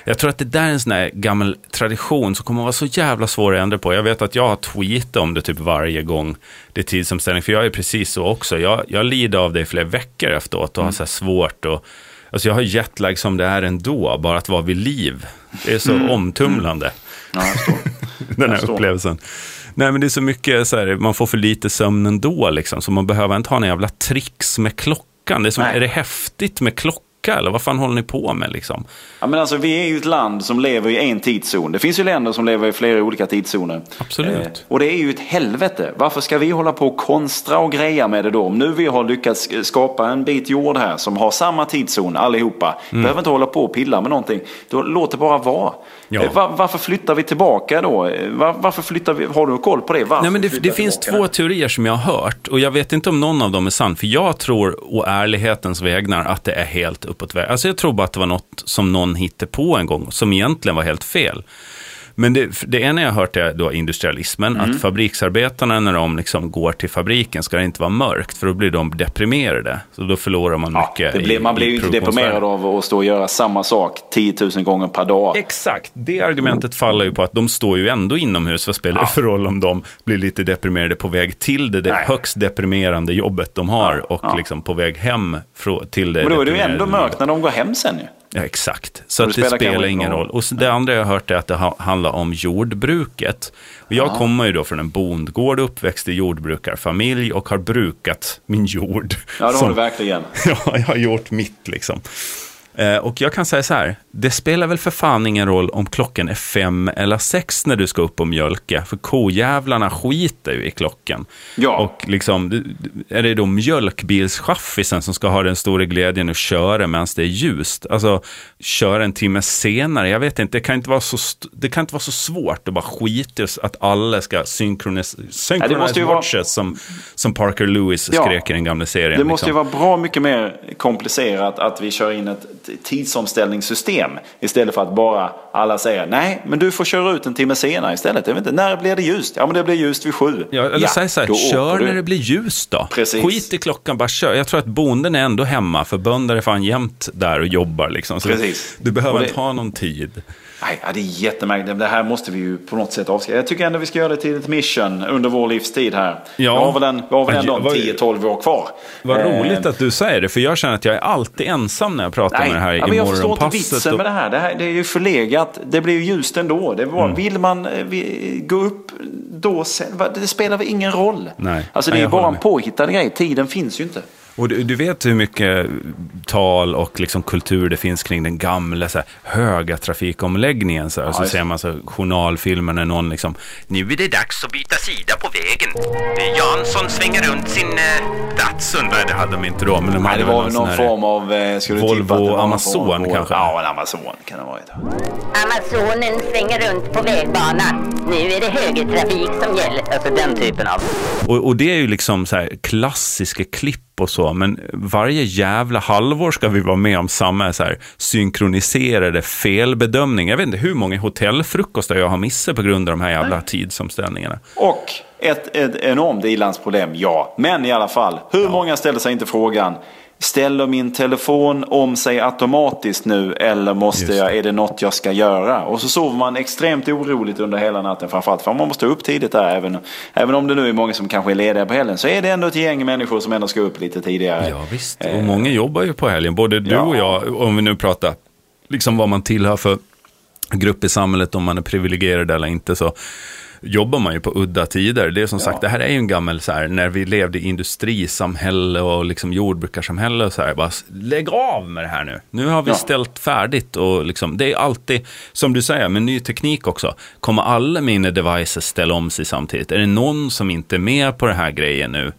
jag tror att det där är en sån här gammal tradition som kommer att vara så jävla svår att ändra på. Jag vet att jag har tweetat om det typ varje gång det är tidsomställning. För jag är precis så också. Jag, jag lider av det i flera veckor efteråt och har så här svårt att Alltså jag har jetlag som det är ändå, bara att vara vid liv. Det är så omtumlande Ja, jag förstår. den här upplevelsen. Nej, men det är så mycket så här, man får för lite sömn ändå, liksom, så man behöver inte ha en jävla tricks med klockan. Det är, som, Nej. är det häftigt med klocka, eller vad fan håller ni på med? Liksom? Ja, men alltså, vi är ju ett land som lever i en tidszon. Det finns ju länder som lever i flera olika tidszoner. Absolut. Eh, och det är ju ett helvete. Varför ska vi hålla på och konstra och greja med det då? Om nu vi har lyckats skapa en bit jord här som har samma tidszon allihopa. Mm. Behöver inte hålla på och pilla med någonting. Då låt det bara vara. Ja. Eh, var, varför flyttar vi tillbaka då? Eh, Var, varför flyttar vi? Har du koll på det? Varför Nej, men det, det finns två nu? teorier som jag har hört och jag vet inte om någon av dem är sann. För jag tror, å ärlighetens vägnar, att det är helt uppåt väg. Alltså jag tror bara att det var något som någon hittade på en gång, som egentligen var helt fel. Men det, det ena jag har hört är då industrialismen, Mm. att fabriksarbetarna när de liksom går till fabriken ska det inte vara mörkt, för då blir de deprimerade. Så då förlorar man Ja, mycket blir, i- man blir ju inte deprimerad av att stå och göra samma sak 10 000 gånger per dag. Exakt, det argumentet faller ju på att de står ju ändå inomhus. Vad spelar det för roll om de blir lite deprimerade på väg till det, det högst deprimerande jobbet de har Ja, och ja. liksom på väg hem till det Men då är det ju ändå mörkt när de går hem sen ju. Ja, exakt. Så det spelar spelar, ingen roll. Och det andra jag har hört är att det ha, handlar om jordbruket. Och jag kommer ju då från en bondgård, uppväxt i jordbrukarfamilj och har brukat min jord. Ja, det har Som- du verkligen. Ja, jag har gjort mitt liksom. Eh, och jag kan säga så här, det spelar väl för fan ingen roll om klockan är fem eller sex när du ska upp och mjölka, för kojävlarna skiter ju i klockan. Ja. Och liksom, är det då mjölkbilschaffisen som ska ha den stora glädjen att köra medan det är ljust? Alltså, köra en timme senare, jag vet inte, det kan inte vara så, det kan inte vara så svårt att bara skita att alla ska synkronis- Ja, det synchronize måste ju vara- watches, som, som Parker Lewis Ja. skrek i den gamla serien. Det måste ju liksom. vara bra mycket mer komplicerat att vi kör in ett tidsomställningssystem. Istället för att bara alla säger nej, men du får köra ut en timme senare istället. Inte, när blir det ljust? Ja, men det blir ljust vid sju. Ja, eller ja, säg så här, kör när det blir ljust då. Precis. Skit i klockan, bara kör. Jag tror att bonden är ändå hemma, för bönder är fan jämt där och jobbar liksom. Så Precis. Du behöver det- inte ha någon tid. Nej, det är jättemärkligt. Det här måste vi ju på något sätt avskaffa. Jag tycker ändå vi ska göra det till ett mission under vår livstid här. Ja. Vi har väl, en, vi har väl Ja, ändå en vad- 10-12 år kvar. Vad Eh, roligt att du säger det, för jag känner att jag är alltid ensam när jag pratar med det här i men jag förstår inte morgonpasset. vitsen och- med det här. det här. Det är ju förlegat. Det blir ju ljust ändå. Det Mm. var, Vill man eh, vi, gå upp då sen, det spelar väl ingen roll? Nej. Alltså det Nej, är ju bara en påhittad grej. Tiden finns ju inte. Och du, du vet hur mycket tal och liksom kultur det finns kring den gamla så här, höga trafikomläggningen. Så, här. så just ser man så journalfilmer när någon liksom, nu är det dags att byta sida på vägen. Jansson svänger runt sin eh, Datsun. Nej, det hade de inte då, men de Nej, det var någon väl någon form av... Eh, skulle du Volvo Amazon form av- kanske? Ja, en Amazon kan det ha varit. Amazonen svänger runt på vägbana. Nu är det högertrafik som gäller. Alltså den typen av. Och, och det är ju liksom så här klassiska klipp och så, men varje jävla halvår ska vi vara med om samma så här synkroniserade felbedömning. Jag vet inte hur många hotellfrukostar jag har missat på grund av de här jävla tidsomställningarna. Och ett, ett enormt ilandsproblem, ja. Men i alla fall, hur många ställer sig inte frågan Ställer min telefon om sig automatiskt nu eller måste jag, är det något jag ska göra? Och så sover man extremt oroligt under hela natten framförallt för man måste upp tidigt där. Även, även om det nu är många som kanske är lediga på helgen så är det ändå ett gäng människor som ändå ska upp lite tidigare. Ja, visst. Och många jobbar ju på helgen. Både du ja. och jag, om vi nu pratar liksom vad man tillhör för grupp i samhället, om man är privilegierad eller inte, så jobbar man ju på udda tider. Det är som sagt, det här är ju en gammal, så här, när vi levde i industrisamhälle och liksom jordbrukarsamhälle och så här, bara lägg av med det här nu. Nu har vi Ja. ställt färdigt och liksom, det är alltid, som du säger, med ny teknik också, kommer alla mina devices ställa om sig samtidigt? Är det någon som inte är med på den här grejen nu?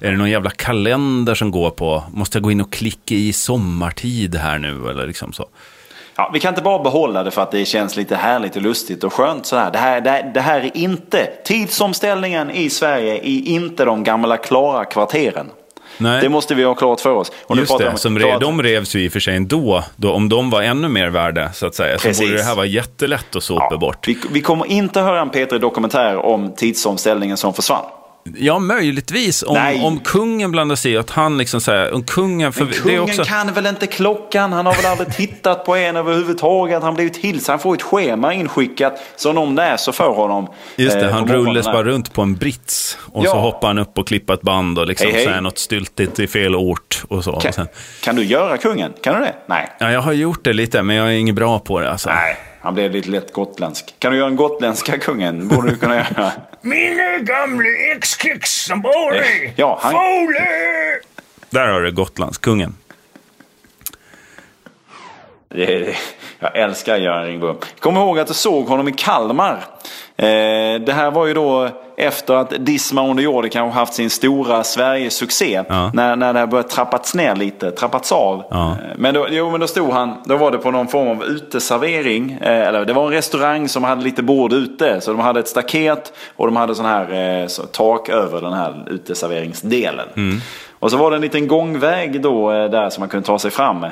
Är det någon jävla kalender som går på, måste jag gå in och klicka i sommartid här nu eller liksom så? Ja, vi kan inte bara behålla det för att det känns lite härligt och lustigt och skönt sådär. Det här, det, här- det här är inte, tidsomställningen i Sverige är inte de gamla klara kvarteren. Nej. Det måste vi ha klart för oss. Och Just det, om- som klart- re, de revs ju i och för sig ändå, då, om de var ännu mer värda så att säga, så Precis. borde det här vara jättelätt att sopa Ja, bort. Vi, vi kommer inte höra en Peter dokumentär om tidsomställningen som försvann. Ja, möjligtvis om, Nej. om kungen blandar sig i, att han liksom säger, om kungen, för Men kungen också... kan väl inte klockan? Han har väl aldrig tittat på en överhuvudtaget? Han blivit till Han får ett schema inskickat som någon läser för honom. Just det, eh, han rullas här. bara runt på en brits och Ja. så hoppar han upp och klipper ett band och liksom Hej, hej. säger något styltigt i fel ort och så. Och Kan, sen, kan du göra kungen? Kan du det? Nej. ja, jag har gjort det lite, men jag är inget bra på det alltså. Nej, han blev lite lätt gotländsk. Kan du göra en gotländska kungen? Borde du kunna göra. Min gamle ex-kex som bor i Ja, han- Fole! Där har du Gotlandskungen. Det, jag älskar Göran Ringbom. Kom ihåg att jag såg honom i Kalmar. Eh, det här var ju då efter att Disma under jorden kanske haft sin stora Sverige-succé. Ja. När, när det här börjat trappats ner lite, trappats av. Ja. Eh, Men, då, jo, men då stod han, då var det på någon form av uteservering. Eh, eller det var en restaurang som hade lite bord ute. Så de hade ett staket och de hade sån här eh, så, tak över den här uteserveringsdelen. Och så var det en liten gångväg då eh, där som man kunde ta sig fram.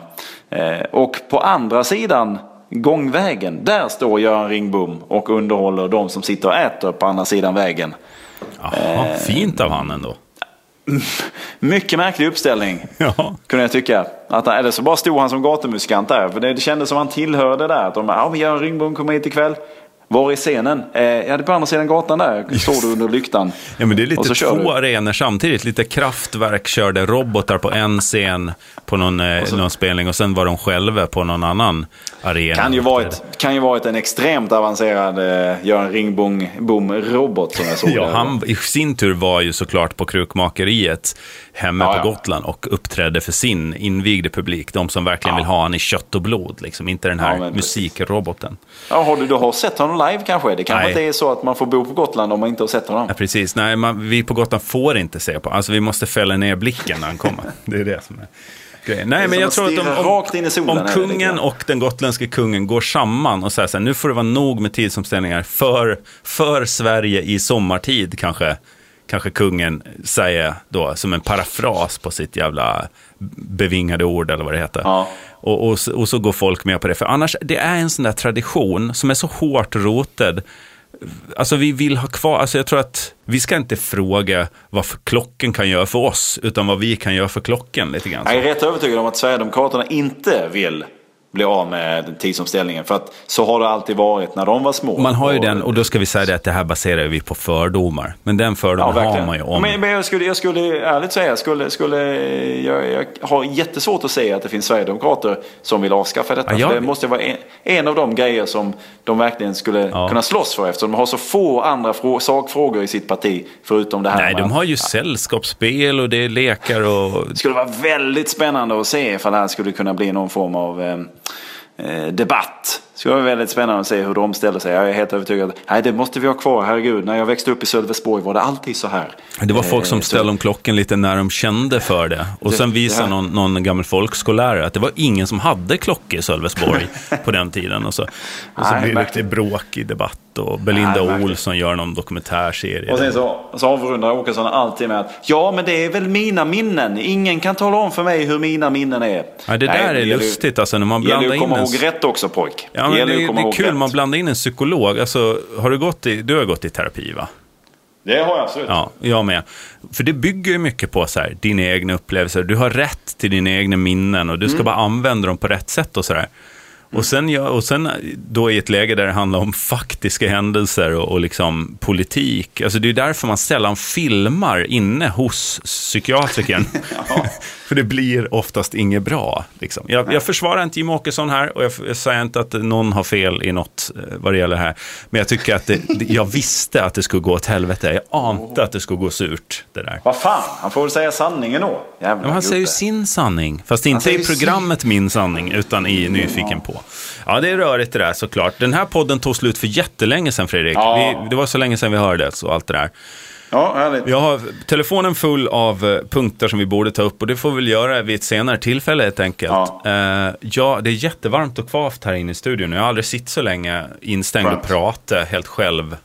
Eh, och på andra sidan gångvägen, där står Göran Ringbom och underhåller de som sitter och äter på andra sidan vägen. Jaha, Eh, fint av han ändå. Mycket märklig uppställning. Ja. Kunde jag tycka. Att, eller så bara stod han som gatumusikant där. För det, det kändes som han tillhörde där. Att de ja men Göran Ringbom kommer hit ikväll. Var är scenen? Eh, ja, det är på andra sidan gatan där. Står du under lyktan. Ja, men det är lite så två arenor samtidigt. Lite kraftverk körde robotar på en scen på någon, eh, någon spelning och sen var de själva på någon annan arena. Kan ju varit, kan ju varit en extremt avancerad eh, Göran Ringbom-robot som jag såg. Ja, han i sin tur var ju såklart på krukmakeriet hemma Ja, på ja. Gotland och uppträdde för sin invigde publik. De som verkligen vill ha han i kött och blod, liksom. inte den här musikroboten. Ja, har du, du har sett honom live kanske? Det kanske Nej. inte är så att man får bo på Gotland om man inte har sett honom. Ja, precis. Nej, man, vi på Gotland får inte se på. Alltså vi måste fälla ner blicken när han kommer. Det är det som är grejen. Nej, men jag tror att om, om, om kungen och den gotländske kungen går samman och säger så här, nu får det vara nog med tidsomställningar för, för Sverige i sommartid kanske. Kanske kungen säger då som en parafras på sitt jävla bevingade ord eller vad det heter. Ja. Och, och, så- och så går folk med på det. För annars, det är en sån där tradition som är så hårt rotad. Alltså vi vill ha kvar, alltså jag tror att vi ska inte fråga vad för klockan kan göra för oss, utan vad vi kan göra för klockan lite grann. Jag är rätt övertygad om att Sverigedemokraterna inte vill bli av med tidsomställningen. För att så har det alltid varit när de var små. Man har ju den, och då ska vi säga det att det här baserar vi på fördomar. Men den Ja, fördomen har verkligen. man ju om. Men, men jag, skulle, jag skulle ärligt säga, skulle, skulle, jag, jag har jättesvårt att säga att det finns Sverigedemokrater som vill avskaffa detta. Ja, jag- För det måste vara en, en av de grejer som de verkligen skulle Ja. kunna slåss för eftersom de har så få andra frå, sakfrågor i sitt parti förutom det här. Nej, med- de har ju sällskapsspel och det är lekar och... Det skulle vara väldigt spännande att se ifall det här skulle kunna bli någon form av eh, Eh, debatt. Det skulle vara väldigt spännande att se hur de ställer sig. Jag är helt övertygad. Nej, det måste vi ha kvar. Herregud, när jag växte upp i Sölvesborg var det alltid så här. Det var folk som Eh, ställde om klockan lite när de kände för det. Och Det- sen det visade någon, någon gammal folkskollärare att det var ingen som hade klockor i Sölvesborg på den tiden. Och så, och så Nej, blir det lite bråk i debatt och Belinda Nej. Olsson gör någon dokumentärserie. Och sen så, så avrundar Åkesson alltid med att ja, men det är väl mina minnen. Ingen kan tala om för mig hur mina minnen är. Ja, det där är gäller ju- lustigt alltså när man Det gäller blandar ju att in komma ihåg rätt också pojk. Ja, det, gäller är- att komma det är kul, rätt. man blandar in en psykolog. Alltså, har du gått i, du har gått i terapi va? Det har jag absolut. Ja, jag med. För det bygger ju mycket på så här, dina egna upplevelser. Du har rätt till dina egna minnen och du ska Mm. bara använda dem på rätt sätt och sådär. Och sen, ja, och sen då i ett läge där det handlar om faktiska händelser och, och liksom politik. Alltså det är därför man sällan filmar inne hos psykiatrikern. För det blir oftast inget bra. Liksom. Jag, jag försvarar inte Jimmie Åkesson här och jag, jag säger inte att någon har fel i något eh, vad det gäller här. Men jag tycker att det, jag visste att det skulle gå åt helvete. Jag ante att det skulle gå surt det där. Vad fan, han får väl säga sanningen då. Jävla Ja, han säger ju sin sanning, fast inte i programmet Min sanning, utan i Nyfiken på. Ja, det är rörigt det där såklart. Den här podden tog slut för jättelänge sedan, Fredrik. Ja. Vi, det var så länge sedan vi hördes och allt det där. Ja, härligt. Jag har telefonen full av eh, punkter som vi borde ta upp och det får vi väl göra vid ett senare tillfälle helt enkelt. Ja. Ja, ja det är jättevarmt och kvavt här inne i studion. Jag har aldrig suttit så länge instängd och Skönt. pratat helt själv.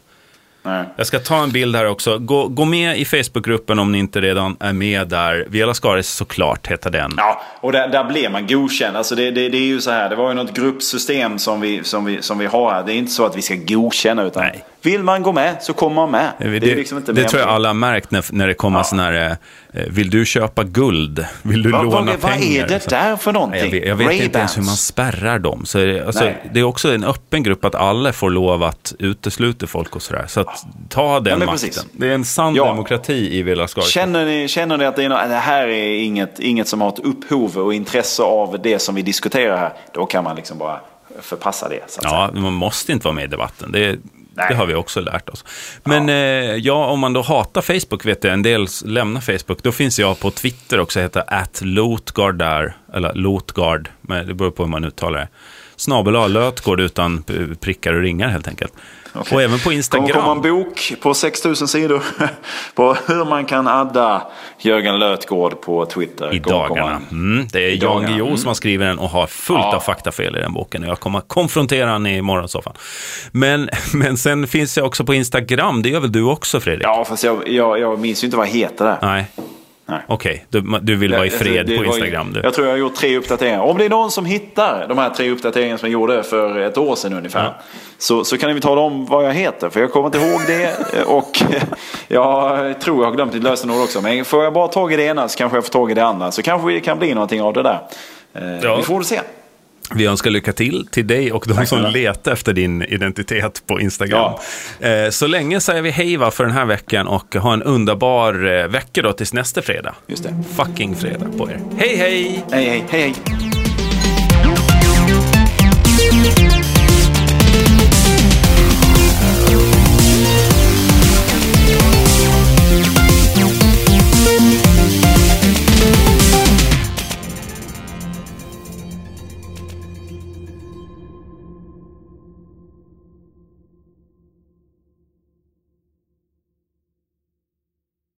Nej. Jag ska ta en bild här också. Gå, gå med i Facebookgruppen om ni inte redan är med där. Viola Skaris såklart heter den. Ja, och där, där blev man godkänd. Alltså det, det, det är ju så här, det var ju något gruppsystem som vi, som, vi, som vi har här. Det är inte så att vi ska godkänna utan Nej. vill man gå med så kommer man med. Det, Det, liksom inte det tror jag alla har märkt när, när det kommer Ja. sådana här, eh, vill du köpa guld? Vill du Vad- låna vad- vad är pengar? det Liksom. där för någonting? Jag vet, jag vet inte ens hur man spärrar dem. Så det, alltså, det är också en öppen grupp att alla får lov att utesluta folk och sådär. Så att, ta den men makten. precis. Det är en sann Ja. demokrati i Villa Skaris. Känner ni, känner ni att det, är något, det här är inget, inget som har ett upphov och intresse av det som vi diskuterar här, då kan man liksom bara förpassa det. Så att säga. Ja, man måste inte vara med i debatten. Det, Nej. det har vi också lärt oss. Men ja. Eh, ja, om man då hatar Facebook, vet jag, en del lämnar Facebook, då finns jag på Twitter också, heter atLotgard där, eller Lotgard, men det beror på hur man uttalar det. Snabel A, Lötgård utan prickar och ringar helt enkelt. Okej. Och även på kommer komma en Instagram. bok på 6000 sidor på hur man kan adda Jörgen Lötgård på Twitter. I Kommer dagarna. en- Mm, det är Jan. Guillou som har skrivit den och har fullt Ja. av faktafel i den boken. Jag kommer att konfrontera honom i morgonsoffan. Men, men sen finns jag också på Instagram. Det gör väl du också, Fredrik? Ja, fast jag, jag, jag minns ju inte vad det heter där. Nej. Okej, du, du vill vara i Det- fred det på var ju- Instagram du. Jag tror jag har gjort tre uppdateringar. Om det är någon som hittar de här tre uppdateringarna som jag gjorde för ett år sedan ungefär. Ja. Så, så kan ni tala om vad jag heter. För jag kommer inte ihåg det. Och jag tror jag har glömt ditt lösenord också. Men får jag bara tag i det ena så kanske jag får tag i det andra. Så kanske det kan bli någonting av det där. Eh, Ja. Vi får se. Vi önskar lycka till till dig och de Tack som letar efter din identitet på Instagram. Eh, Så länge säger vi hej va för den här veckan och ha en underbar eh, vecka då tills nästa fredag. Just det. Fucking fredag på er. Hej hej! Hej, hej, hej, hej.